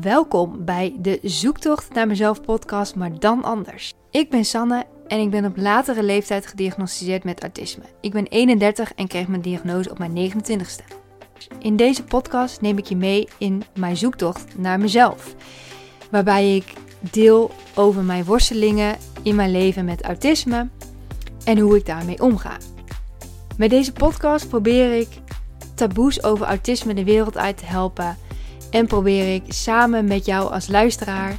Welkom bij de Zoektocht naar mezelf podcast, maar dan anders. Ik ben Sanne en ik ben op latere leeftijd gediagnosticeerd met autisme. Ik ben 31 en kreeg mijn diagnose op mijn 29ste. In deze podcast neem ik je mee in mijn zoektocht naar mezelf, waarbij ik deel over mijn worstelingen in mijn leven met autisme en hoe ik daarmee omga. Met deze podcast probeer ik taboes over autisme de wereld uit te helpen en probeer ik samen met jou als luisteraar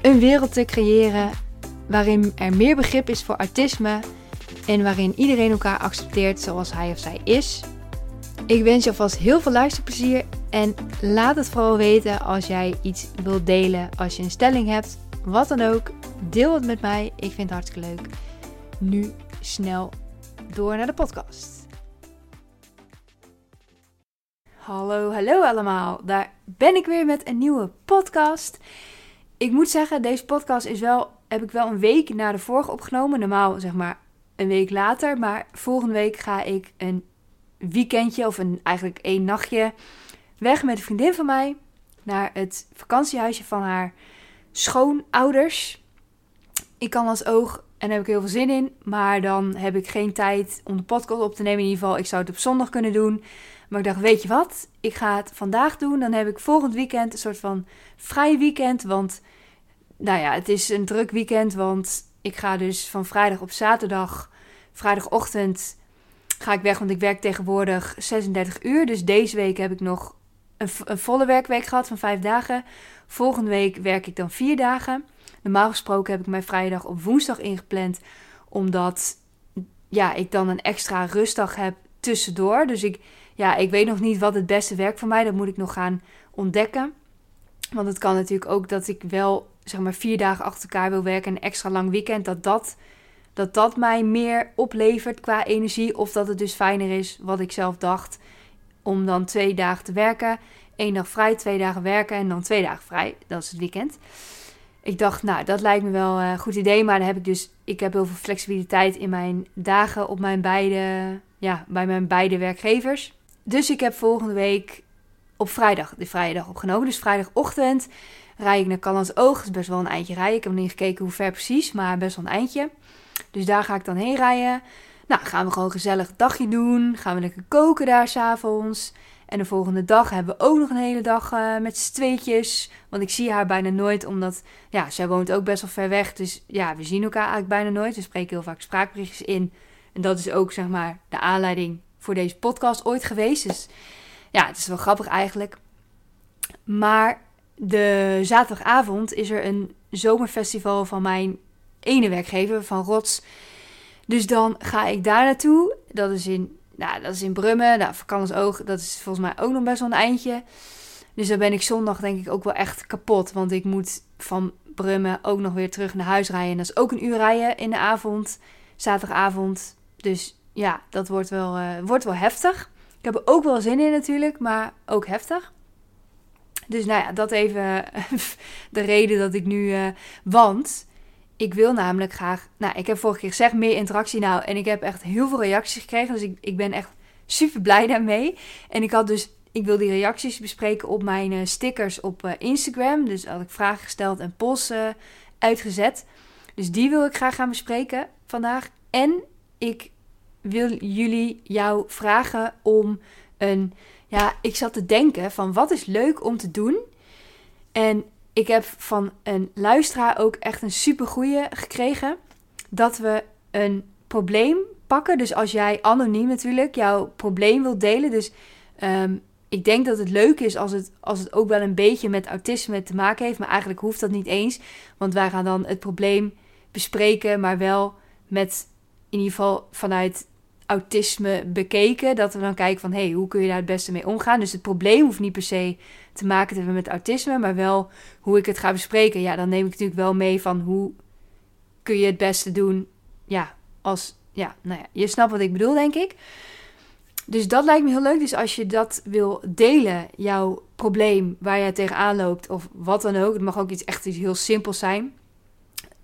een wereld te creëren waarin er meer begrip is voor autisme en waarin iedereen elkaar accepteert zoals hij of zij is. Ik wens je alvast heel veel luisterplezier en laat het vooral weten als jij iets wilt delen, als je een stelling hebt, wat dan ook. Deel het met mij, ik vind het hartstikke leuk. Nu snel door naar de podcast. Hallo, hallo allemaal. Daar ben ik weer met een nieuwe podcast. Ik moet zeggen, deze podcast is wel, heb ik wel een week na de vorige opgenomen. Normaal zeg maar een week later. Maar volgende week ga ik een weekendje of een, eigenlijk één nachtje weg met een vriendin van mij. Naar het vakantiehuisje van haar schoonouders. Ik kan als oog en daar heb ik heel veel zin in. Maar dan heb ik geen tijd om de podcast op te nemen. In ieder geval, ik zou het op zondag kunnen doen. Maar ik dacht, weet je wat? Ik ga het vandaag doen. Dan heb ik volgend weekend een soort van vrij weekend. Want, nou ja, het is een druk weekend. Want ik ga dus van vrijdag op zaterdag, vrijdagochtend, ga ik weg. Want ik werk tegenwoordig 36 uur. Dus deze week heb ik nog een, volle werkweek gehad van vijf dagen. Volgende week werk ik dan vier dagen. Normaal gesproken heb ik mijn vrijdag op woensdag ingepland. Omdat ja, ik dan een extra rustdag heb tussendoor. Dus ik ja, ik weet nog niet wat het beste werkt voor mij. Dat moet ik nog gaan ontdekken. Want het kan natuurlijk ook dat ik wel zeg maar vier dagen achter elkaar wil werken en een extra lang weekend. Dat dat, dat dat mij meer oplevert qua energie. Of dat het dus fijner is, wat ik zelf dacht, om dan twee dagen te werken. Eén dag vrij, twee dagen werken en dan twee dagen vrij. Dat is het weekend. Ik dacht, nou, dat lijkt me wel een goed idee. Maar dan heb ik dus, ik heb heel veel flexibiliteit in mijn dagen op mijn beide, ja, bij mijn beide werkgevers. Dus ik heb volgende week op vrijdag de vrijdag opgenomen. Dus vrijdagochtend rij ik naar Callans Oog. Dat is best wel een eindje rijden. Ik heb nog niet gekeken hoe ver precies, maar best wel een eindje. Dus daar ga ik dan heen rijden. Nou, gaan we gewoon gezellig een dagje doen. Gaan we lekker koken daar s'avonds. En de volgende dag hebben we ook nog een hele dag uh, met z'n tweetjes. Want ik zie haar bijna nooit, omdat ja, zij woont ook best wel ver weg. Dus ja, we zien elkaar eigenlijk bijna nooit. We spreken heel vaak spraakberichtjes in. En dat is ook zeg maar de aanleiding voor deze podcast ooit geweest. Dus ja, het is wel grappig eigenlijk. Maar de zaterdagavond is er een zomerfestival van mijn ene werkgever, van Rots. Dus dan ga ik daar naartoe. Dat is in, nou, dat is in Brummen. Nou, Oog, dat is volgens mij ook nog best wel een eindje. Dus dan ben ik zondag denk ik ook wel echt kapot. Want ik moet van Brummen ook nog weer terug naar huis rijden. En dat is ook een uur rijden in de avond. Zaterdagavond. Dus ja, dat wordt wel, uh, wordt wel heftig. Ik heb er ook wel zin in natuurlijk, maar ook heftig. Dus nou ja, dat even de reden dat ik nu. Uh, want ik wil namelijk graag. Nou, ik heb vorige keer gezegd meer interactie. Nou, en ik heb echt heel veel reacties gekregen. Dus ik, ik ben echt super blij daarmee. En ik had dus. Ik wil die reacties bespreken op mijn uh, stickers op Instagram. Dus had ik vragen gesteld en polls uitgezet. Dus die wil ik graag gaan bespreken vandaag. En ik wil jullie jou vragen om een. Ja, ik zat te denken van wat is leuk om te doen. En ik heb van een luisteraar ook echt een super goeie gekregen. Dat we een probleem pakken. Dus als jij anoniem natuurlijk jouw probleem wilt delen. Dus um, ik denk dat het leuk is als het, als het ook wel een beetje met autisme te maken heeft. Maar eigenlijk hoeft dat niet eens. Want wij gaan dan het probleem bespreken, maar wel met in ieder geval vanuit autisme bekeken. Dat we dan kijken van, hey, hoe kun je daar het beste mee omgaan? Dus het probleem hoeft niet per se te maken te hebben met autisme, maar wel hoe ik het ga bespreken. Ja, dan neem ik natuurlijk wel mee van hoe kun je het beste doen. Ja, als, ja, nou ja, je snapt wat ik bedoel, denk ik. Dus dat lijkt me heel leuk. Dus als je dat wil delen, jouw probleem waar je tegenaan loopt, of wat dan ook, het mag ook iets echt iets heel simpels zijn.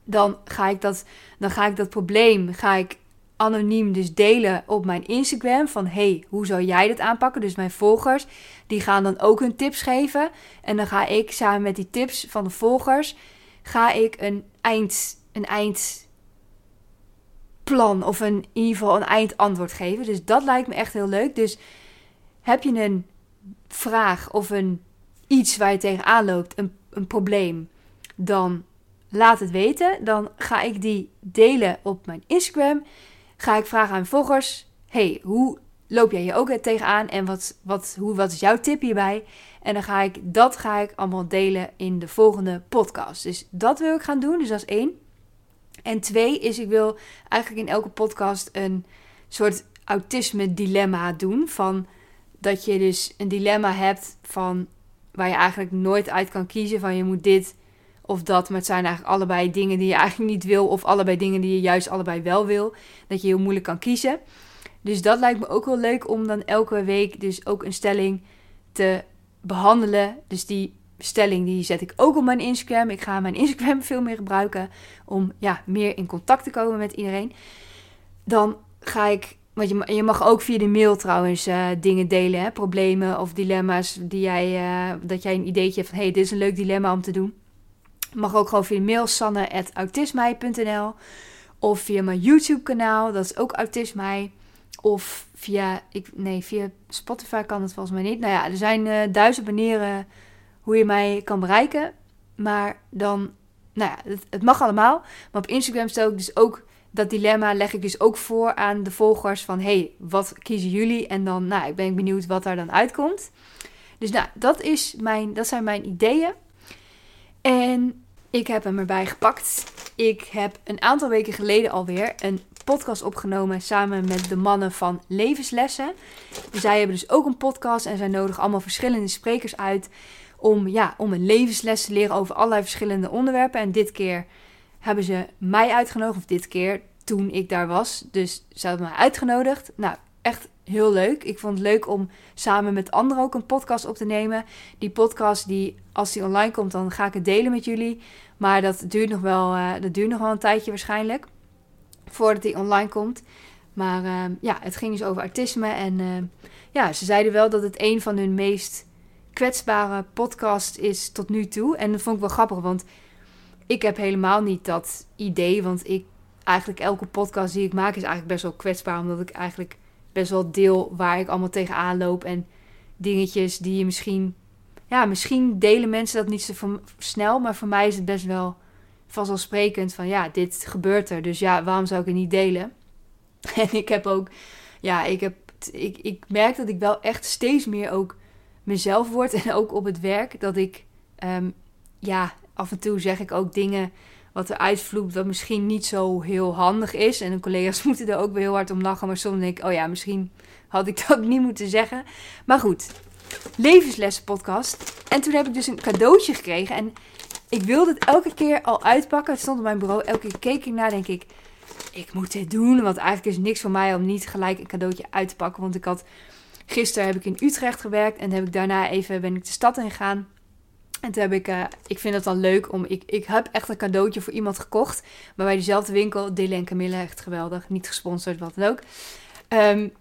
Dan ga ik dat, dan ga ik dat probleem ga ik anoniem dus delen op mijn Instagram. Van hey, hoe zou jij dit aanpakken? Dus mijn volgers, die gaan dan ook hun tips geven. En dan ga ik samen met die tips van de volgers, ga ik een eind, een eindplan of een, in ieder geval een eindantwoord geven. Dus dat lijkt me echt heel leuk. Dus heb je een vraag of een iets waar je tegenaan loopt, een, een probleem, dan laat het weten. Dan ga ik die delen op mijn Instagram. Ga ik vragen aan volgers: hey, hoe loop jij hier ook tegenaan en wat, wat, hoe, wat is jouw tip hierbij? En dan ga ik dat ga ik allemaal delen in de volgende podcast. Dus dat wil ik gaan doen. Dus dat is één. En twee is, ik wil eigenlijk in elke podcast een soort autisme dilemma doen. Van dat je dus een dilemma hebt van waar je eigenlijk nooit uit kan kiezen van je moet dit of dat. Maar het zijn eigenlijk allebei dingen die je eigenlijk niet wil of allebei dingen die je juist allebei wel wil. Dat je heel moeilijk kan kiezen. Dus dat lijkt me ook wel leuk om dan elke week dus ook een stelling te behandelen. Dus die stelling die zet ik ook op mijn Instagram. Ik ga mijn Instagram veel meer gebruiken om ja, meer in contact te komen met iedereen. Dan ga ik want je, je mag ook via de mail trouwens uh, dingen delen, hè? problemen of dilemma's die jij, uh, dat jij een ideetje hebt van hey, dit is een leuk dilemma om te doen. Mag ook gewoon via mail sanne.autismij.nl of via mijn YouTube kanaal, dat is ook autismij. Of via, ik, nee, via Spotify kan het volgens mij niet. Nou ja, er zijn uh, duizend manieren hoe je mij kan bereiken. Maar dan, nou ja, het, het mag allemaal. Maar op Instagram stel ik dus ook dat dilemma leg ik dus ook voor aan de volgers van hey, wat kiezen jullie? En dan, nou, ik ben benieuwd wat daar dan uitkomt. Dus nou, dat, is mijn, dat zijn mijn ideeën. En ik heb hem erbij gepakt. Ik heb een aantal weken geleden alweer een podcast opgenomen samen met de mannen van Levenslessen. Zij hebben dus ook een podcast en zij nodigen allemaal verschillende sprekers uit om, ja, om een levensles te leren over allerlei verschillende onderwerpen. En dit keer hebben ze mij uitgenodigd, of dit keer toen ik daar was. Dus ze hadden mij uitgenodigd. Nou, echt heel leuk. Ik vond het leuk om samen met anderen ook een podcast op te nemen. Die podcast, die, als die online komt, dan ga ik het delen met jullie. Maar dat duurt nog wel, uh, dat duurt nog wel een tijdje waarschijnlijk. Voordat die online komt. Maar uh, ja, het ging dus over autisme. En uh, ja, ze zeiden wel dat het een van hun meest kwetsbare podcasts is tot nu toe. En dat vond ik wel grappig, want ik heb helemaal niet dat idee. Want ik eigenlijk elke podcast die ik maak is eigenlijk best wel kwetsbaar. Omdat ik eigenlijk best wel deel waar ik allemaal tegenaan loop. En dingetjes die je misschien. Ja, misschien delen mensen dat niet zo snel. Maar voor mij is het best wel vanzelfsprekend van ja, dit gebeurt er. Dus ja, waarom zou ik het niet delen? En ik heb ook. Ja, ik heb. Ik, ik merk dat ik wel echt steeds meer ook mezelf word. En ook op het werk. Dat ik. Um, ja, af en toe zeg ik ook dingen wat er uitvloept, wat misschien niet zo heel handig is. En de collega's moeten er ook weer heel hard om lachen. Maar soms denk ik, oh ja, misschien had ik dat niet moeten zeggen. Maar goed, levenslessen podcast. En toen heb ik dus een cadeautje gekregen. En ik wilde het elke keer al uitpakken. Het stond op mijn bureau. Elke keer keek ik naar, denk ik, ik moet dit doen. Want eigenlijk is niks voor mij om niet gelijk een cadeautje uit te pakken. Want ik had, gisteren heb ik in Utrecht gewerkt. En heb ik daarna even, ben ik de stad in gegaan. En toen heb ik, uh, ik vind het dan leuk om, ik, ik heb echt een cadeautje voor iemand gekocht. Maar bij diezelfde winkel, Dille en Camille, echt geweldig. Niet gesponsord, wat dan ook. Um,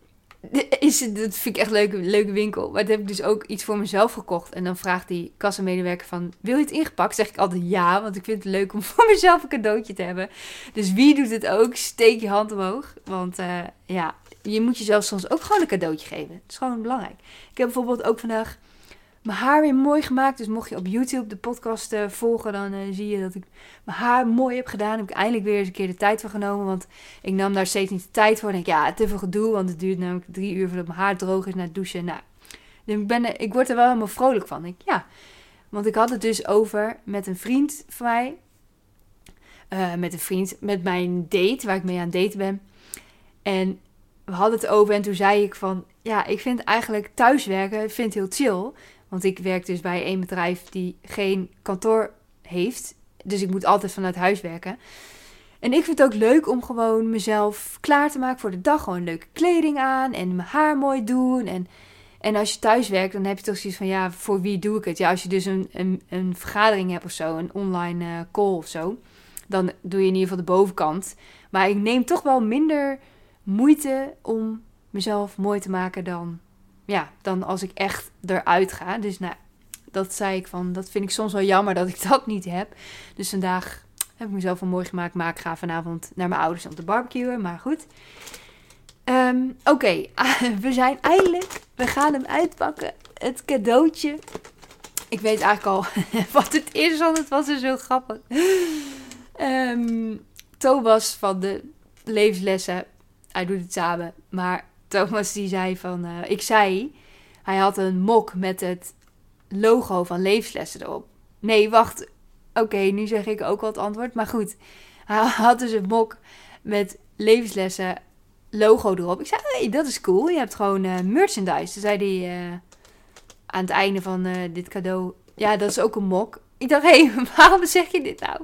is, dat vind ik echt een leuke, leuke winkel. Maar toen heb ik dus ook iets voor mezelf gekocht. En dan vraagt die kassamedewerker van, wil je het ingepakt? Zeg ik altijd ja, want ik vind het leuk om voor mezelf een cadeautje te hebben. Dus wie doet het ook, steek je hand omhoog. Want uh, ja, je moet jezelf soms ook gewoon een cadeautje geven. Dat is gewoon belangrijk. Ik heb bijvoorbeeld ook vandaag mijn haar weer mooi gemaakt. Dus mocht je op YouTube de podcast uh, volgen, dan uh, zie je dat ik mijn haar mooi heb gedaan. Heb ik eindelijk weer eens een keer de tijd voor genomen. Want ik nam daar steeds niet de tijd voor. En denk ja, te veel gedoe. Want het duurt namelijk drie uur voordat mijn haar droog is na het douchen. Nou, dus ik, ben, ik word er wel helemaal vrolijk van. Ik, ja, want ik had het dus over met een vriend van mij. Uh, met een vriend, met mijn date, waar ik mee aan het daten ben. En we hadden het over en toen zei ik van... Ja, ik vind eigenlijk thuiswerken, ik vind heel chill. Want ik werk dus bij een bedrijf die geen kantoor heeft. Dus ik moet altijd vanuit huis werken. En ik vind het ook leuk om gewoon mezelf klaar te maken voor de dag. Gewoon leuke kleding aan en mijn haar mooi doen. En, en als je thuis werkt, dan heb je toch zoiets van, ja, voor wie doe ik het? Ja, als je dus een, een, een vergadering hebt of zo, een online uh, call of zo, dan doe je in ieder geval de bovenkant. Maar ik neem toch wel minder moeite om mezelf mooi te maken dan, ja, dan als ik echt eruit ga. Dus nou, dat zei ik van, dat vind ik soms wel jammer dat ik dat niet heb. Dus vandaag heb ik mezelf wel mooi gemaakt. Maar ik ga vanavond naar mijn ouders om te barbecuen. Maar goed. Ehm, oké, we zijn eindelijk. We gaan hem uitpakken. Het cadeautje. Ik weet eigenlijk al wat het is, want het was er zo grappig. Um, Thomas van de levenslessen. Hij doet het samen. Maar Thomas die zei van... Uh, ik zei... Hij had een mok met het logo van levenslessen erop. Nee, wacht. Oké, nu zeg ik ook wat antwoord. Maar goed, hij had dus een mok met levenslessen logo erop. Ik zei, hey, dat is cool. Je hebt gewoon uh, merchandise. Toen zei hij uh, aan het einde van dit cadeau... Ja, dat is ook een mok. Ik dacht, hé, hey, waarom zeg je dit nou?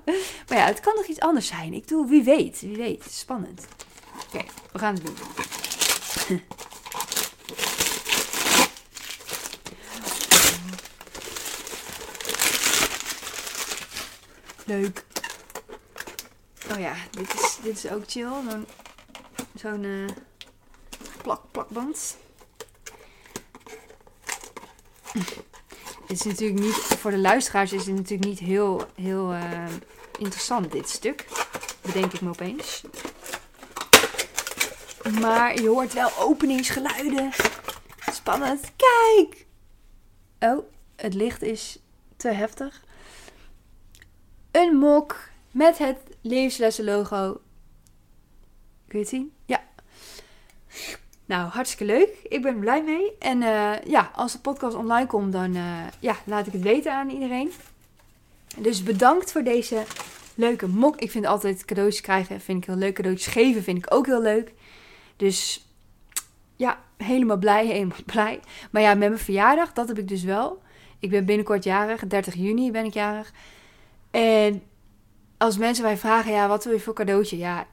Maar ja, het kan nog iets anders zijn. Ik doe, wie weet, wie weet. Spannend. Oké, we gaan het doen. Leuk. Oh ja, dit is, dit is ook chill. Zo'n zo'n uh, plak, plakband. Het is natuurlijk niet, voor de luisteraars is het natuurlijk niet heel, heel uh, interessant dit stuk. Bedenk ik me opeens. Maar je hoort wel openingsgeluiden. Spannend. Kijk! Oh, het licht is te heftig. Een mok met het levenslessen logo. Kun je het zien? Ja. Nou, hartstikke leuk. Ik ben er blij mee. En uh, ja, als de podcast online komt, dan uh, ja, laat ik het weten aan iedereen. Dus bedankt voor deze leuke mok. Ik vind altijd cadeautjes krijgen vind ik heel leuk. Cadeautjes geven vind ik ook heel leuk. Dus ja, helemaal blij, helemaal blij. Maar ja, met mijn verjaardag, dat heb ik dus wel. Ik ben binnenkort jarig, 30 juni ben ik jarig. En als mensen mij vragen, ja, wat wil je voor cadeautje? Ja,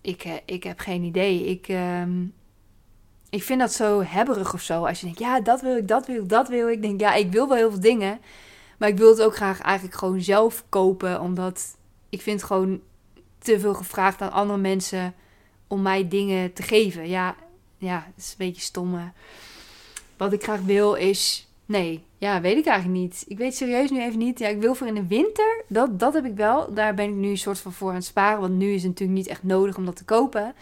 ik, eh, ik heb geen idee. Ik, uh, ik vind dat zo hebberig of zo. Als je denkt, ja, dat wil ik, dat wil ik, dat wil ik. Ik denk, ja, ik wil wel heel veel dingen. Maar ik wil het ook graag eigenlijk gewoon zelf kopen. Omdat ik vind gewoon te veel gevraagd aan andere mensen om mij dingen te geven. Ja, ja, is een beetje stomme. Wat ik graag wil is Nee, ja, weet ik eigenlijk niet. Ik weet serieus nu even niet. Ja, ik wil voor in de winter. Dat, dat heb ik wel. Daar ben ik nu een soort van voor aan het sparen. Want nu is het natuurlijk niet echt nodig om dat te kopen.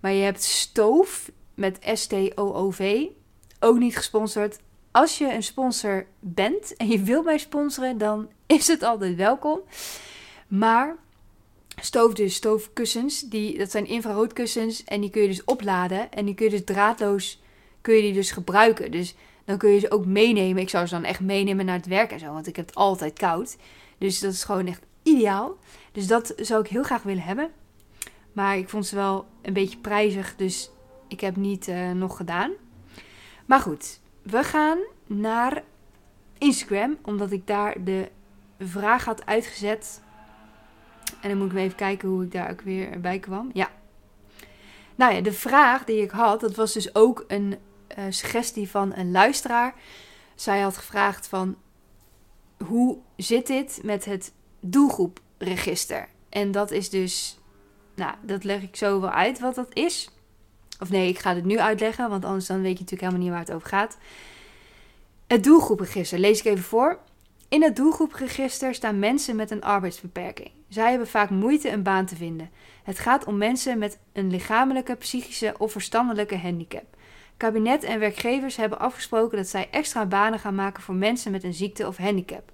Maar je hebt stoof met S-T-O-O-V. Ook niet gesponsord. Als je een sponsor bent en je wilt mij sponsoren, dan is het altijd welkom. Maar stoof dus, stoofkussens, die, dat zijn infraroodkussens. En die kun je dus opladen. En die kun je dus draadloos kun je die dus gebruiken. Dus dan kun je ze ook meenemen. Ik zou ze dan echt meenemen naar het werk en zo, want ik heb het altijd koud. Dus dat is gewoon echt ideaal. Dus dat zou ik heel graag willen hebben. Maar ik vond ze wel een beetje prijzig, dus ik heb niet uh, nog gedaan. Maar goed, we gaan naar Instagram, omdat ik daar de vraag had uitgezet. En dan moet ik even kijken hoe ik daar ook weer bij kwam. Ja. Nou ja, de vraag die ik had, dat was dus ook een uh, suggestie van een luisteraar. Zij had gevraagd van hoe zit dit met het doelgroepregister? En dat is dus, nou, dat leg ik zo wel uit wat dat is. Of nee, ik ga het nu uitleggen, want anders dan weet je natuurlijk helemaal niet waar het over gaat. Het doelgroepregister, lees ik even voor. In het doelgroepregister staan mensen met een arbeidsbeperking. Zij hebben vaak moeite een baan te vinden. Het gaat om mensen met een lichamelijke, psychische of verstandelijke handicap. Kabinet en werkgevers hebben afgesproken dat zij extra banen gaan maken voor mensen met een ziekte of handicap.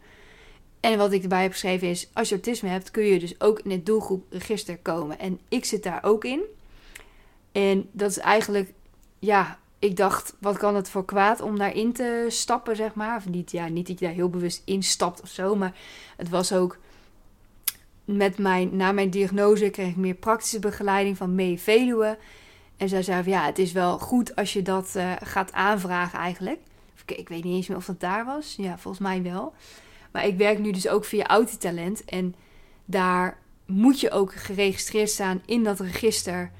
En wat ik erbij heb geschreven is: als je autisme hebt, kun je dus ook in het doelgroepregister komen. En ik zit daar ook in. En dat is eigenlijk, ja, ik dacht, wat kan het voor kwaad om daarin te stappen, zeg maar. Of niet, ja, niet dat je daar heel bewust instapt of zo, maar het was ook met mijn, na mijn diagnose kreeg ik meer praktische begeleiding van Mee Veluwe. En zij zei ja, het is wel goed als je dat uh, gaat aanvragen eigenlijk. Ik, ik weet niet eens meer of dat daar was. Ja, volgens mij wel. Maar ik werk nu dus ook via Autitalent. En daar moet je ook geregistreerd staan in dat register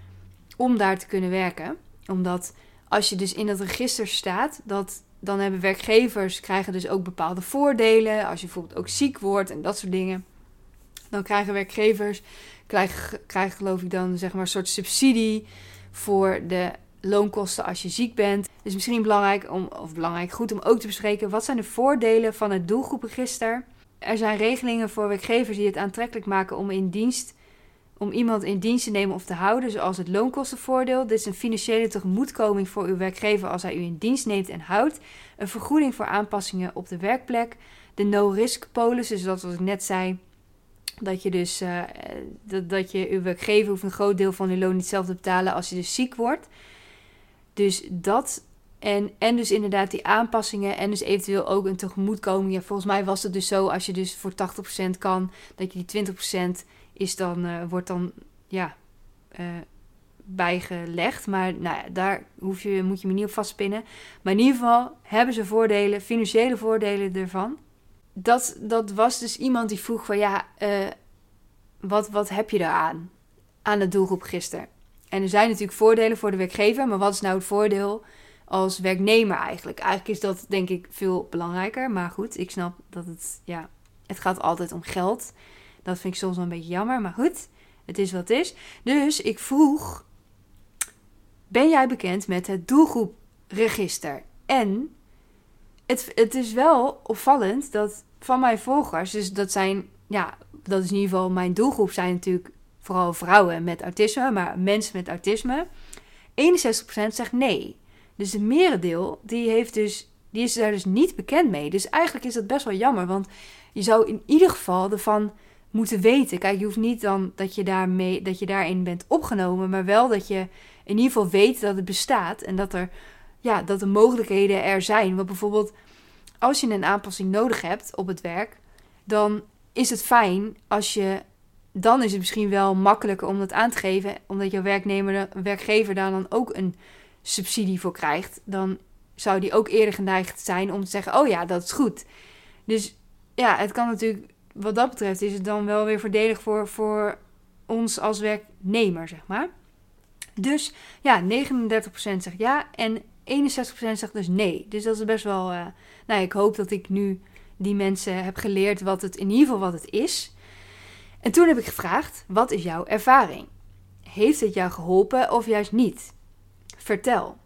om daar te kunnen werken. Omdat als je dus in dat register staat, dat, dan hebben werkgevers krijgen dus ook bepaalde voordelen. Als je bijvoorbeeld ook ziek wordt en dat soort dingen. Dan krijgen werkgevers, krijgen, krijgen geloof ik dan zeg maar een soort subsidie voor de loonkosten als je ziek bent. Dus misschien belangrijk om, of belangrijk goed om ook te bespreken, wat zijn de voordelen van het doelgroepregister? Er zijn regelingen voor werkgevers die het aantrekkelijk maken om in dienst om iemand in dienst te nemen of te houden, zoals het loonkostenvoordeel. Dit is een financiële tegemoetkoming voor uw werkgever als hij u in dienst neemt en houdt. Een vergoeding voor aanpassingen op de werkplek. De no-risk polis, dus dat wat ik net zei. Dat je dus uh, dat, dat je uw werkgever hoeft een groot deel van uw loon niet zelf te betalen als je dus ziek wordt. Dus dat en, en dus inderdaad die aanpassingen en dus eventueel ook een tegemoetkoming. Ja, volgens mij was het dus zo als je dus voor 80% kan, dat je die 20% is dan, uh, wordt dan ja, uh, bijgelegd. Maar nou daar hoef je, moet je me niet op vastpinnen. Maar in ieder geval hebben ze voordelen, financiële voordelen ervan. Dat, dat was dus iemand die vroeg van ja, uh, wat, wat heb je daaraan? Aan het doelgroepregister. En er zijn natuurlijk voordelen voor de werkgever, maar wat is nou het voordeel als werknemer eigenlijk? Eigenlijk is dat denk ik veel belangrijker. Maar goed, ik snap dat het, ja, het gaat altijd om geld. Dat vind ik soms wel een beetje jammer, maar goed, het is wat het is. Dus ik vroeg: Ben jij bekend met het doelgroepregister? En het, het is wel opvallend dat van mijn volgers, dus dat zijn, ja, dat is in ieder geval mijn doelgroep, zijn natuurlijk vooral vrouwen met autisme, maar mensen met autisme. 61% zegt nee. Dus het merendeel, die, heeft dus, die is daar dus niet bekend mee. Dus eigenlijk is dat best wel jammer, want je zou in ieder geval ervan moeten weten. Kijk, je hoeft niet dan dat je, daarmee, dat je daarin bent opgenomen, maar wel dat je in ieder geval weet dat het bestaat en dat er, ja, dat de mogelijkheden er zijn. Want bijvoorbeeld, als je een aanpassing nodig hebt op het werk, dan is het fijn als je. Dan is het misschien wel makkelijker om dat aan te geven, omdat jouw werknemer, werkgever daar dan ook een subsidie voor krijgt. Dan zou die ook eerder geneigd zijn om te zeggen: Oh ja, dat is goed. Dus ja, het kan natuurlijk wat dat betreft is het dan wel weer voordelig voor, voor ons als werknemer, zeg maar. Dus ja, 39% zegt ja en 61% zegt dus nee. Dus dat is best wel. Uh, nou, ik hoop dat ik nu die mensen heb geleerd wat het in ieder geval wat het is. En toen heb ik gevraagd: wat is jouw ervaring? Heeft het jou geholpen of juist niet? Vertel.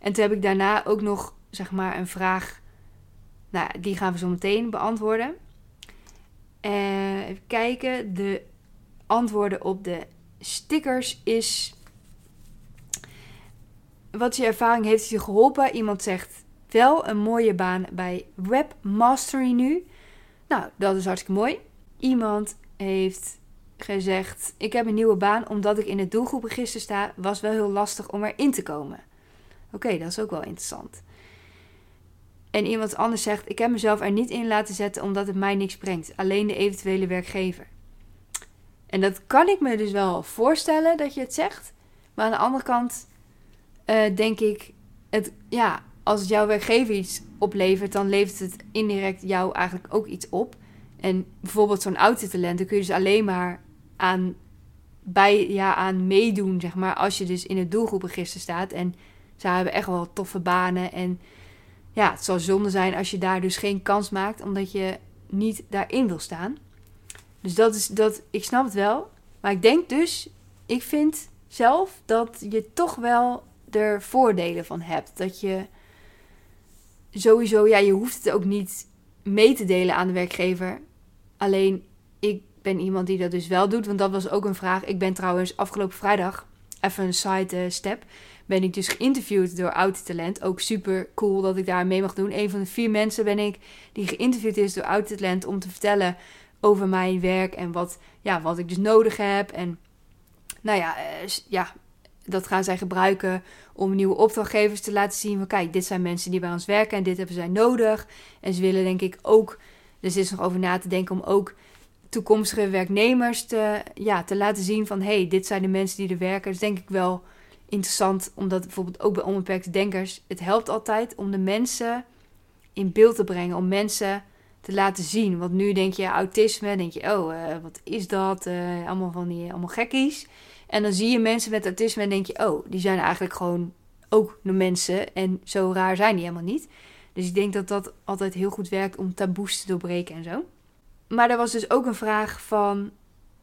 En toen heb ik daarna ook nog zeg maar een vraag. Nou, die gaan we zo meteen beantwoorden. Uh, even kijken. De antwoorden op de stickers is. Wat je ervaring heeft je geholpen? Iemand zegt wel een mooie baan bij Webmastery nu. Nou, dat is hartstikke mooi. Iemand heeft gezegd: Ik heb een nieuwe baan omdat ik in het doelgroepregister sta. Was wel heel lastig om erin te komen. Oké, dat is ook wel interessant en iemand anders zegt: Ik heb mezelf er niet in laten zetten omdat het mij niks brengt, alleen de eventuele werkgever. En dat kan ik me dus wel voorstellen dat je het zegt. Maar aan de andere kant uh, denk ik: het, ja, als het jouw werkgever iets oplevert, dan levert het indirect jou eigenlijk ook iets op. En bijvoorbeeld zo'n autotalent, dan kun je dus alleen maar aan, bij, ja, aan meedoen, zeg maar, als je dus in het doelgroepregister staat. En ze hebben echt wel toffe banen en ja, het zal zonde zijn als je daar dus geen kans maakt, omdat je niet daarin wil staan. Dus dat is dat, ik snap het wel. Maar ik denk dus, ik vind zelf dat je toch wel er voordelen van hebt. Dat je sowieso, ja, je hoeft het ook niet mee te delen aan de werkgever. Alleen, ik ben iemand die dat dus wel doet, want dat was ook een vraag. Ik ben trouwens afgelopen vrijdag, even een side eh, step, ben ik dus geïnterviewd door Oud Talent. Ook super cool dat ik daar mee mag doen. Een van de vier mensen ben ik die geïnterviewd is door Oud Talent om te vertellen over mijn werk en wat, ja, wat ik dus nodig heb. En nou ja, eh, ja, dat gaan zij gebruiken om nieuwe opdrachtgevers te laten zien van kijk, dit zijn mensen die bij ons werken en dit hebben zij nodig. En ze willen denk ik ook, dus is nog over na te denken om ook toekomstige werknemers te, ja, te laten zien van hey, dit zijn de mensen die er werken. Dus denk ik wel interessant, omdat bijvoorbeeld ook bij onbeperkte denkers, het helpt altijd om de mensen in beeld te brengen, om mensen te laten zien. Want nu denk je autisme, denk je, oh, uh, wat is dat? Uh, allemaal van die, allemaal gekkies. En dan zie je mensen met autisme en denk je, oh, die zijn eigenlijk gewoon ook mensen. En zo raar zijn die helemaal niet. Dus ik denk dat dat altijd heel goed werkt om taboes te doorbreken en zo. Maar er was dus ook een vraag van.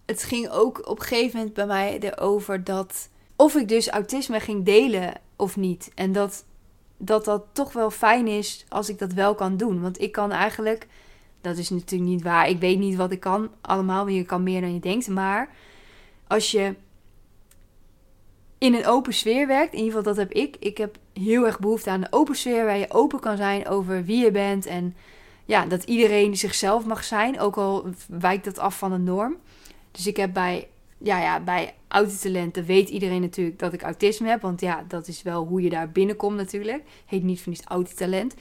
Het ging ook op een gegeven moment bij mij erover dat of ik dus autisme ging delen of niet. En dat, dat dat toch wel fijn is als ik dat wel kan doen. Want ik kan eigenlijk, dat is natuurlijk niet waar. Ik weet niet wat ik kan allemaal, want je kan meer dan je denkt. Maar als je in een open sfeer werkt, in ieder geval dat heb ik. Ik heb heel erg behoefte aan een open sfeer waar je open kan zijn over wie je bent. En ja, dat iedereen zichzelf mag zijn, ook al wijkt dat af van de norm. Dus ik heb bij, ja, ja, bij autotalenten weet iedereen natuurlijk dat ik autisme heb. Want ja, dat is wel hoe je daar binnenkomt natuurlijk. Heet niet voor niets autotalent.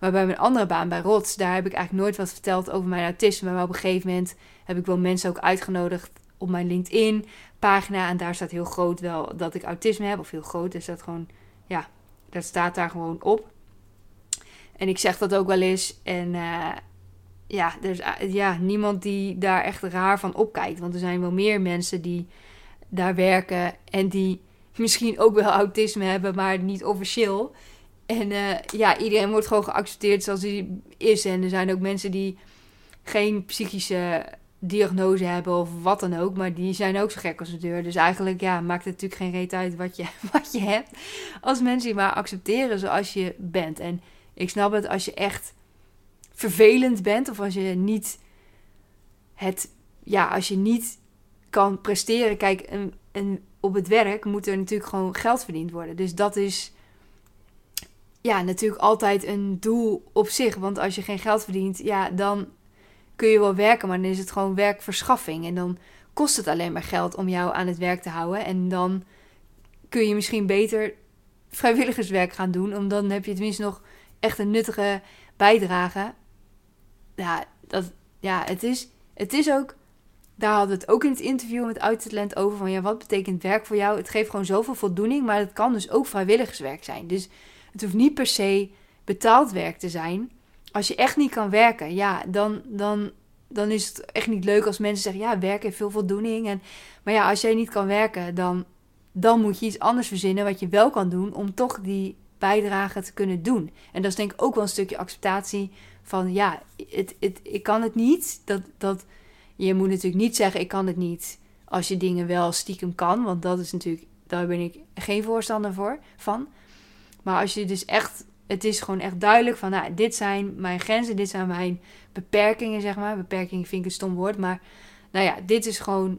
Maar bij mijn andere baan, bij Rots, daar heb ik eigenlijk nooit wat verteld over mijn autisme. Maar op een gegeven moment heb ik wel mensen ook uitgenodigd op mijn LinkedIn pagina. En daar staat heel groot wel dat ik autisme heb. Of heel groot, is dat gewoon, ja, dat staat daar gewoon op. En ik zeg dat ook wel eens. En uh, ja, er is ja, niemand die daar echt raar van opkijkt. Want er zijn wel meer mensen die daar werken en die misschien ook wel autisme hebben, maar niet officieel. En uh, ja, iedereen wordt gewoon geaccepteerd zoals hij is. En er zijn ook mensen die geen psychische diagnose hebben of wat dan ook. Maar die zijn ook zo gek als de deur. Dus eigenlijk ja, maakt het natuurlijk geen reet uit wat je, wat je hebt. Als mensen je maar accepteren zoals je bent. En ik snap het als je echt vervelend bent. Of als je niet het. Ja, als je niet kan presteren. Kijk, op het werk moet er natuurlijk gewoon geld verdiend worden. Dus dat is ja, natuurlijk altijd een doel op zich. Want als je geen geld verdient, ja, dan kun je wel werken, maar dan is het gewoon werkverschaffing. En dan kost het alleen maar geld om jou aan het werk te houden. En dan kun je misschien beter vrijwilligerswerk gaan doen. Omdat dan heb je tenminste nog echt een nuttige bijdrage. Ja, dat, ja het, is, het is ook. Daar hadden we het ook in het interview met Uittalent over. Van ja, wat betekent werk voor jou? Het geeft gewoon zoveel voldoening. Maar het kan dus ook vrijwilligerswerk zijn. Dus het hoeft niet per se betaald werk te zijn als je echt niet kan werken, ja, dan, dan, dan is het echt niet leuk als mensen zeggen: ja, werken heeft veel voldoening. En, maar ja, als jij niet kan werken, dan, dan moet je iets anders verzinnen wat je wel kan doen om toch die bijdrage te kunnen doen. En dat is denk ik ook wel een stukje acceptatie van: ja, ik kan het niet. Dat, dat, je moet natuurlijk niet zeggen: ik kan het niet als je dingen wel stiekem kan, want dat is natuurlijk, daar ben ik geen voorstander voor van. Maar als je dus echt het is gewoon echt duidelijk van, nou, dit zijn mijn grenzen, dit zijn mijn beperkingen, zeg maar. Beperking vind ik een stom woord, maar nou ja, dit is gewoon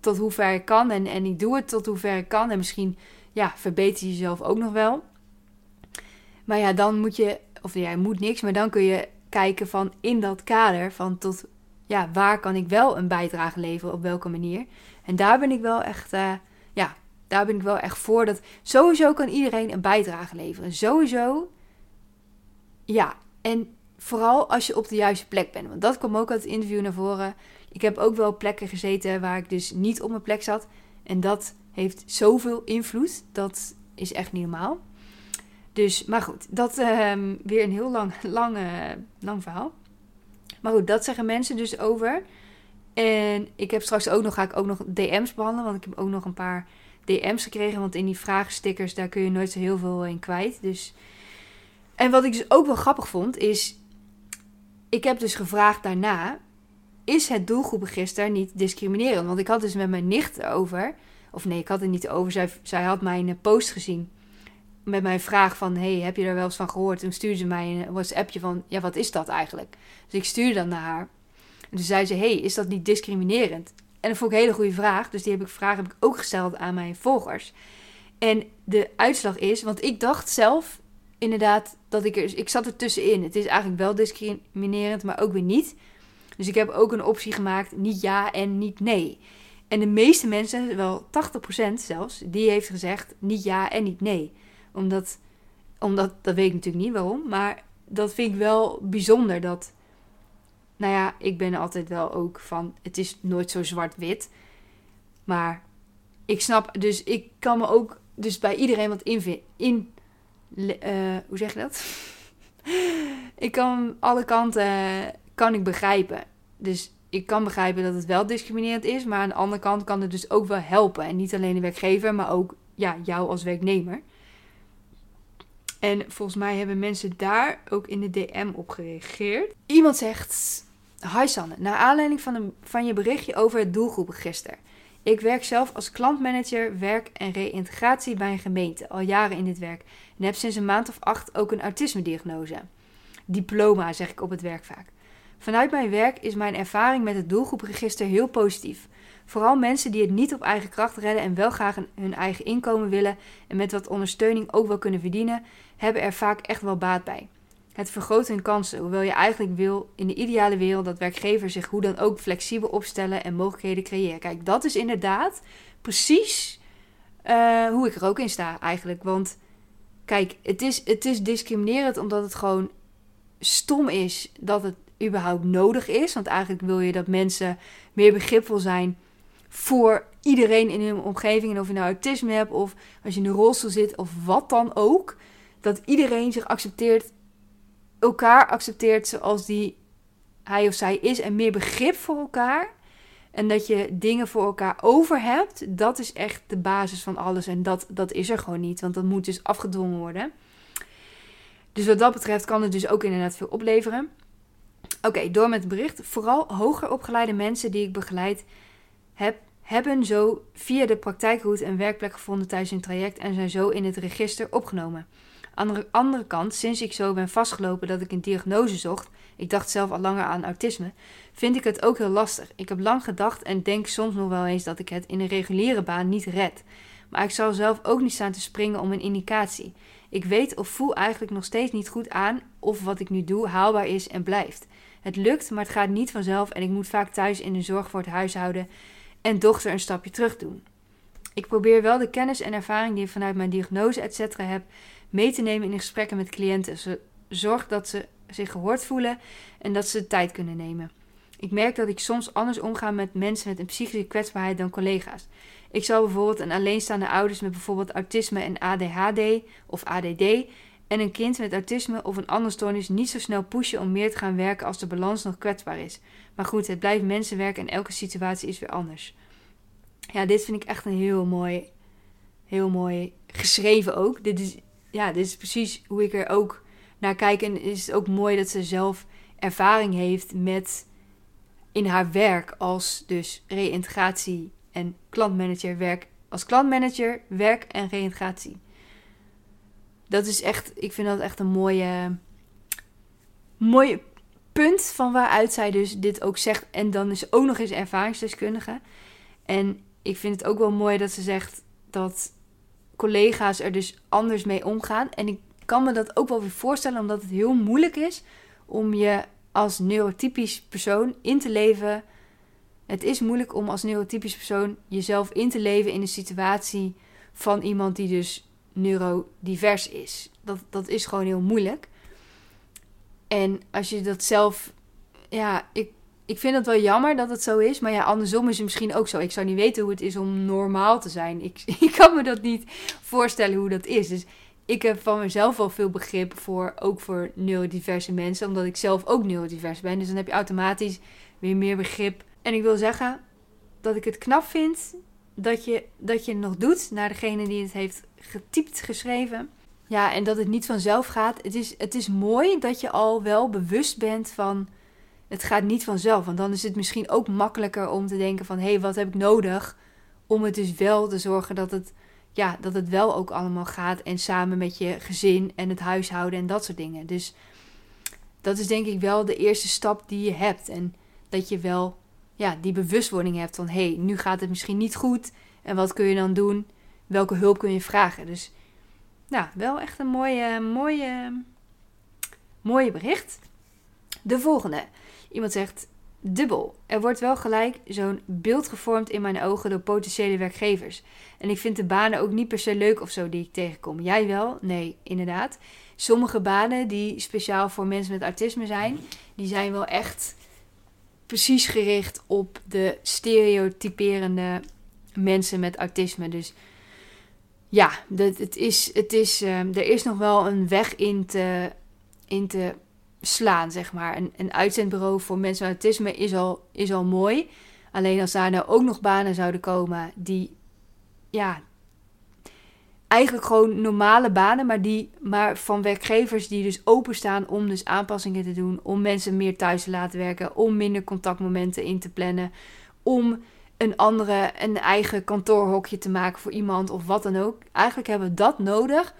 tot hoever ik kan en, en ik doe het tot hoever ik kan. En misschien, ja, verbeter je jezelf ook nog wel. Maar ja, dan moet je, of ja, je moet niks, maar dan kun je kijken van in dat kader van tot, ja, waar kan ik wel een bijdrage leveren, op welke manier. En daar ben ik wel echt, uh, ja, daar ben ik wel echt voor. Dat sowieso kan iedereen een bijdrage leveren. Sowieso ja, en vooral als je op de juiste plek bent. Want dat kwam ook uit het interview naar voren. Ik heb ook wel plekken gezeten waar ik dus niet op mijn plek zat. En dat heeft zoveel invloed. Dat is echt niet normaal. Dus, maar goed, dat uh, weer een heel lang, lang, lang verhaal. Maar goed, dat zeggen mensen dus over. En ik heb straks ook nog, ga ik ook nog DM's behandelen. Want ik heb ook nog een paar DM's gekregen. Want in die vragenstickers, daar kun je nooit zo heel veel in kwijt. Dus en wat ik dus ook wel grappig vond, is. Ik heb dus gevraagd daarna. Is het doelgroepregister niet discriminerend? Want ik had dus met mijn nicht over. Of nee, ik had het niet over. Zij, zij had mijn post gezien. Met mijn vraag van: Hey, heb je er wel eens van gehoord? Toen stuurde ze mij een WhatsAppje van: Ja, wat is dat eigenlijk? Dus ik stuurde dan naar haar. En toen zei ze: Hey, is dat niet discriminerend? En dat vond ik een hele goede vraag. Dus die heb ik, vraag heb ik ook gesteld aan mijn volgers. En de uitslag is, want ik dacht zelf inderdaad dat ik er. Ik zat er tussenin. Het is eigenlijk wel discriminerend, maar ook weer niet. Dus ik heb ook een optie gemaakt: niet ja en niet nee. En de meeste mensen, wel 80% zelfs, die heeft gezegd niet ja en niet nee. Omdat, omdat, dat weet ik natuurlijk niet waarom, maar dat vind ik wel bijzonder. Dat, nou ja, ik ben altijd wel ook van, het is nooit zo zwart-wit. Maar ik snap, dus ik kan me ook dus bij iedereen wat in, in uh, hoe zeg je dat? ik kan alle kanten kan ik begrijpen. Dus ik kan begrijpen dat het wel discriminerend is, maar aan de andere kant kan het dus ook wel helpen. En niet alleen de werkgever, maar ook ja, jou als werknemer. En volgens mij hebben mensen daar ook in de DM op gereageerd. Iemand zegt: Hi Sanne, naar aanleiding van, van je berichtje over het doelgroepregister. Ik werk zelf als klantmanager werk en reïntegratie bij een gemeente, al jaren in dit werk. En heb sinds een maand of acht ook een autisme-diagnose. Diploma, zeg ik op het werk vaak. Vanuit mijn werk is mijn ervaring met het doelgroepregister heel positief. Vooral mensen die het niet op eigen kracht redden en wel graag hun eigen inkomen willen en met wat ondersteuning ook wel kunnen verdienen, hebben er vaak echt wel baat bij. Het vergroot hun kansen, hoewel je eigenlijk wil in de ideale wereld dat werkgevers zich hoe dan ook flexibel opstellen en mogelijkheden creëren. Kijk, dat is inderdaad precies uh, hoe ik er ook in sta eigenlijk. Want kijk, het is, het is discriminerend omdat het gewoon stom is dat het überhaupt nodig is. Want eigenlijk wil je dat mensen meer begripvol zijn voor iedereen in hun omgeving. En of je nou autisme hebt of als je in een rolstoel zit of wat dan ook. Dat iedereen zich accepteert, elkaar accepteert zoals die hij of zij is. En meer begrip voor elkaar. En dat je dingen voor elkaar over hebt. Dat is echt de basis van alles. En dat, dat is er gewoon niet. Want dat moet dus afgedwongen worden. Dus wat dat betreft kan het dus ook inderdaad veel opleveren. Oké, door met het bericht. Vooral hoger opgeleide mensen die ik begeleid heb, hebben zo via de praktijkroute een werkplek gevonden tijdens hun traject en zijn zo in het register opgenomen. Aan de andere kant, sinds ik zo ben vastgelopen dat ik een diagnose zocht, ik dacht zelf al langer aan autisme, vind ik het ook heel lastig. Ik heb lang gedacht en denk soms nog wel eens dat ik het in een reguliere baan niet red. Maar ik zal zelf ook niet staan te springen om een indicatie. Ik weet of voel eigenlijk nog steeds niet goed aan of wat ik nu doe haalbaar is en blijft. Het lukt, maar het gaat niet vanzelf en ik moet vaak thuis in de zorg voor het huishouden en dochter een stapje terug doen. Ik probeer wel de kennis en ervaring die ik vanuit mijn diagnose etc. heb mee te nemen in gesprekken met cliënten. Zorg dat ze zich gehoord voelen en dat ze de tijd kunnen nemen. Ik merk dat ik soms anders omga met mensen met een psychische kwetsbaarheid dan collega's. Ik zal bijvoorbeeld een alleenstaande ouders met bijvoorbeeld autisme en ADHD of ADD en een kind met autisme of een andere stoornis niet zo snel pushen om meer te gaan werken als de balans nog kwetsbaar is. Maar goed, het blijft mensenwerk en elke situatie is weer anders. Ja, dit vind ik echt een heel mooi, heel mooi geschreven ook. Dit is, ja, dit is precies hoe ik er ook naar kijk. En is het ook mooi dat ze zelf ervaring heeft met in haar werk als dus reïntegratie en klantmanager werk. Als klantmanager werk en reïntegratie dat is echt, ik vind dat echt een mooie, mooie punt van waaruit zij dus dit ook zegt. En dan is ook nog eens ervaringsdeskundige. En ik vind het ook wel mooi dat ze zegt dat collega's er dus anders mee omgaan. En ik kan me dat ook wel weer voorstellen, omdat het heel moeilijk is om je als neurotypisch persoon in te leven. Het is moeilijk om als neurotypisch persoon jezelf in te leven in een situatie van iemand die dus neurodivers is. Dat, dat is gewoon heel moeilijk. En als je dat zelf. Ja, ik, ik vind het wel jammer dat het zo is. Maar ja, andersom is het misschien ook zo. Ik zou niet weten hoe het is om normaal te zijn. Ik, ik kan me dat niet voorstellen hoe dat is. Dus ik heb van mezelf wel veel begrip voor, ook voor neurodiverse mensen. Omdat ik zelf ook neurodivers ben. Dus dan heb je automatisch weer meer begrip. En ik wil zeggen dat ik het knap vind dat je, dat je nog doet naar degene die het heeft getypt geschreven. Ja, en dat het niet vanzelf gaat. Het is, het is mooi dat je al wel bewust bent van het gaat niet vanzelf. Want dan is het misschien ook makkelijker om te denken van hé, hey, wat heb ik nodig om het dus wel te zorgen dat het, ja, dat het wel ook allemaal gaat. En samen met je gezin en het huishouden en dat soort dingen. Dus dat is denk ik wel de eerste stap die je hebt. En dat je wel ja, die bewustwording hebt van hé, hey, nu gaat het misschien niet goed. En wat kun je dan doen? Welke hulp kun je vragen? Dus nou, wel echt een mooie, mooie, mooie bericht. De volgende. Iemand zegt dubbel. Er wordt wel gelijk zo'n beeld gevormd in mijn ogen door potentiële werkgevers. En ik vind de banen ook niet per se leuk of zo die ik tegenkom. Jij wel? Nee, inderdaad. Sommige banen die speciaal voor mensen met autisme zijn, die zijn wel echt precies gericht op de stereotyperende mensen met autisme. Dus ja, dat, het is, het is, uh, er is nog wel een weg in te, in te slaan, zeg maar. Een, een uitzendbureau voor mensen met autisme is al, is al mooi. Alleen als daar nou ook nog banen zouden komen die, ja, eigenlijk gewoon normale banen, maar, die, maar van werkgevers die dus openstaan om dus aanpassingen te doen, om mensen meer thuis te laten werken, om minder contactmomenten in te plannen, om een andere, een eigen kantoorhokje te maken voor iemand of wat dan ook. Eigenlijk hebben we dat nodig.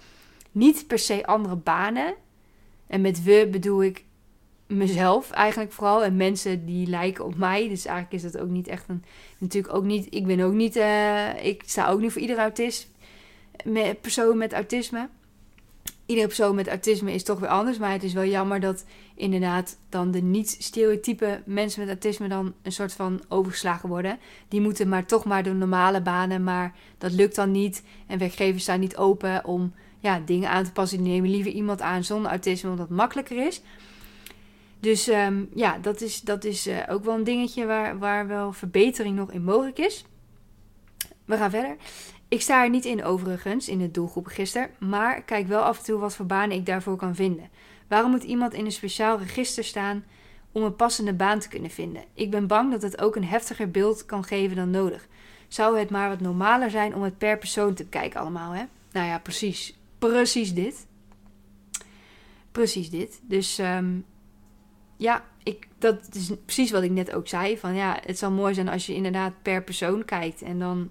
Niet per se andere banen. En met we bedoel ik mezelf eigenlijk vooral. En mensen die lijken op mij. Dus eigenlijk is dat ook niet echt een. Natuurlijk ook niet. Ik ben ook niet. Uh, ik sta ook niet voor iedere autist. Met, persoon met autisme. Iedere persoon met autisme is toch weer anders. Maar het is wel jammer dat inderdaad dan de niet-stereotype mensen met autisme dan een soort van overgeslagen worden. Die moeten maar toch maar de normale banen. Maar dat lukt dan niet. En werkgevers staan niet open om ja, dingen aan te passen. Die nemen liever iemand aan zonder autisme, omdat het makkelijker is. Dus um, ja, dat is, dat is uh, ook wel een dingetje waar, waar wel verbetering nog in mogelijk is. We gaan verder. Ik sta er niet in overigens, in het doelgroepregister, maar kijk wel af en toe wat voor banen ik daarvoor kan vinden. Waarom moet iemand in een speciaal register staan om een passende baan te kunnen vinden? Ik ben bang dat het ook een heftiger beeld kan geven dan nodig. Zou het maar wat normaler zijn om het per persoon te bekijken allemaal, hè? Nou ja, precies. Precies dit. Precies dit. Dus um, ja, ik, dat is precies wat ik net ook zei. Van ja, het zou mooi zijn als je inderdaad per persoon kijkt. En dan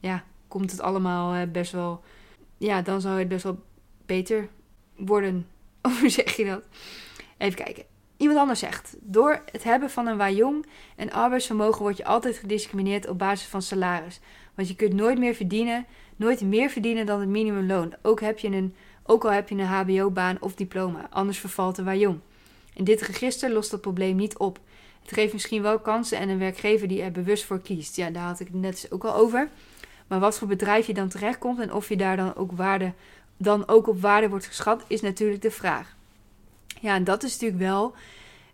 ja, komt het allemaal uh, best wel. Ja, dan zou het best wel beter worden. Hoe zeg je dat? Even kijken. Iemand anders zegt: Door het hebben van een wajong en arbeidsvermogen word je altijd gediscrimineerd op basis van salaris. Want je kunt nooit meer verdienen, nooit meer verdienen dan het minimumloon. Ook, heb je een, ook al heb je een HBO-baan of diploma, anders vervalt de wajong. In dit register lost dat probleem niet op. Het geeft misschien wel kansen en een werkgever die er bewust voor kiest. Ja, daar had ik het net ook al over. Maar wat voor bedrijf je dan terechtkomt en of je daar dan ook, waarde, dan ook op waarde wordt geschat, is natuurlijk de vraag. Ja, en dat is natuurlijk wel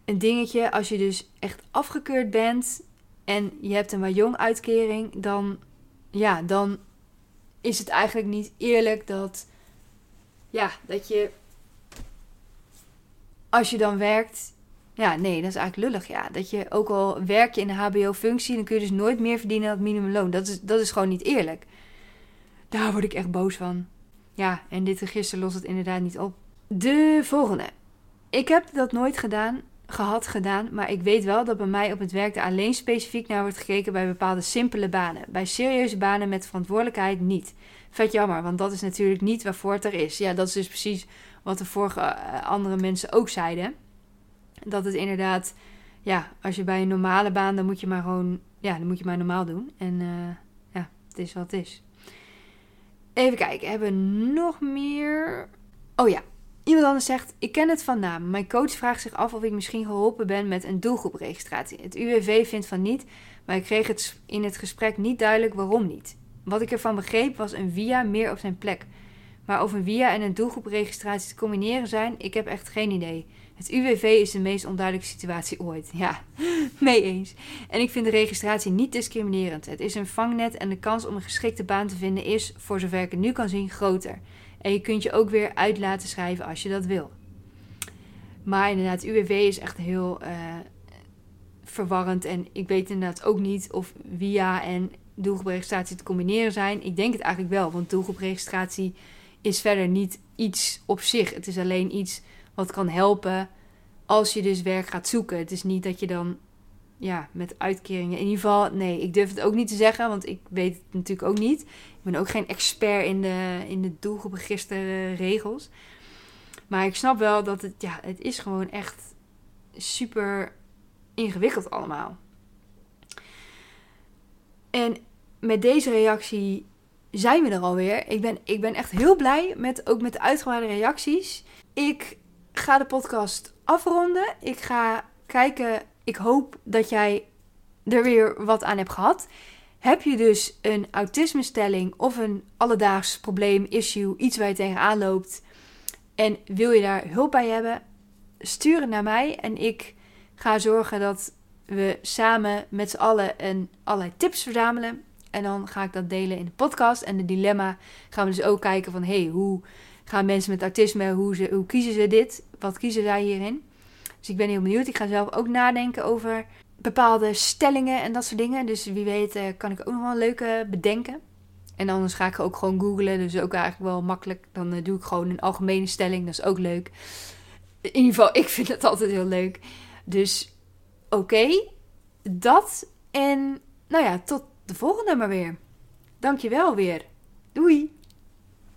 een dingetje. Als je dus echt afgekeurd bent en je hebt een jong uitkering, dan, ja, dan is het eigenlijk niet eerlijk dat, ja, dat je als je dan werkt. Ja, nee, dat is eigenlijk lullig. Ja, dat je ook al werk je in een HBO-functie, dan kun je dus nooit meer verdienen dan het minimumloon. Dat is, dat is gewoon niet eerlijk. Daar word ik echt boos van. Ja, en dit register lost het inderdaad niet op. De volgende. Ik heb dat nooit gedaan, gehad gedaan, maar ik weet wel dat bij mij op het werk er alleen specifiek naar wordt gekeken bij bepaalde simpele banen. Bij serieuze banen met verantwoordelijkheid niet. Vet jammer, want dat is natuurlijk niet waarvoor het er is. Ja, dat is dus precies wat de vorige eh, andere mensen ook zeiden. Dat het inderdaad, ja, als je bij een normale baan, dan moet je maar gewoon, ja, dan moet je maar normaal doen. En uh, ja, het is wat het is. Even kijken, hebben we nog meer? Oh ja, iemand anders zegt: Ik ken het van naam. Mijn coach vraagt zich af of ik misschien geholpen ben met een doelgroepregistratie. Het UWV vindt van niet, maar ik kreeg het in het gesprek niet duidelijk waarom niet. Wat ik ervan begreep was een via meer op zijn plek. Maar of een via en een doelgroepregistratie te combineren zijn, ik heb echt geen idee. Het UWV is de meest onduidelijke situatie ooit. Ja, mee eens. En ik vind de registratie niet discriminerend. Het is een vangnet en de kans om een geschikte baan te vinden is, voor zover ik het nu kan zien, groter. En je kunt je ook weer uit laten schrijven als je dat wil. Maar inderdaad, UWV is echt heel uh, verwarrend. En ik weet inderdaad ook niet of via en doelgroepregistratie te combineren zijn. Ik denk het eigenlijk wel, want doelgroepregistratie is verder niet iets op zich. Het is alleen iets wat kan helpen als je dus werk gaat zoeken. Het is niet dat je dan ja, met uitkeringen. In ieder geval, nee, ik durf het ook niet te zeggen, want ik weet het natuurlijk ook niet. Ik ben ook geen expert in de, in de regels. Maar ik snap wel dat het, ja, het is gewoon echt super ingewikkeld allemaal. En met deze reactie zijn we er alweer. Ik ben, ik ben echt heel blij met, ook met de uitgebreide reacties. Ik ga de podcast afronden. Ik ga kijken. Ik hoop dat jij er weer wat aan hebt gehad. Heb je dus een autismestelling of een alledaags probleem, issue, iets waar je tegenaan loopt en wil je daar hulp bij hebben, stuur het naar mij en ik ga zorgen dat we samen met z'n allen een, allerlei tips verzamelen en dan ga ik dat delen in de podcast. En de dilemma gaan we dus ook kijken van... hey, hoe gaan mensen met autisme, hoe, ze, hoe kiezen ze dit? Wat kiezen zij hierin? Dus ik ben heel benieuwd. Ik ga zelf ook nadenken over bepaalde stellingen en dat soort dingen. Dus wie weet eh, kan ik ook nog wel leuke bedenken. En anders ga ik ook gewoon googlen. Dus ook eigenlijk wel makkelijk. Dan eh, doe ik gewoon een algemene stelling. Dat is ook leuk. In ieder geval, ik vind het altijd heel leuk. Dus oké, dat. En nou ja, tot de volgende maar weer. Dankjewel weer. Doei!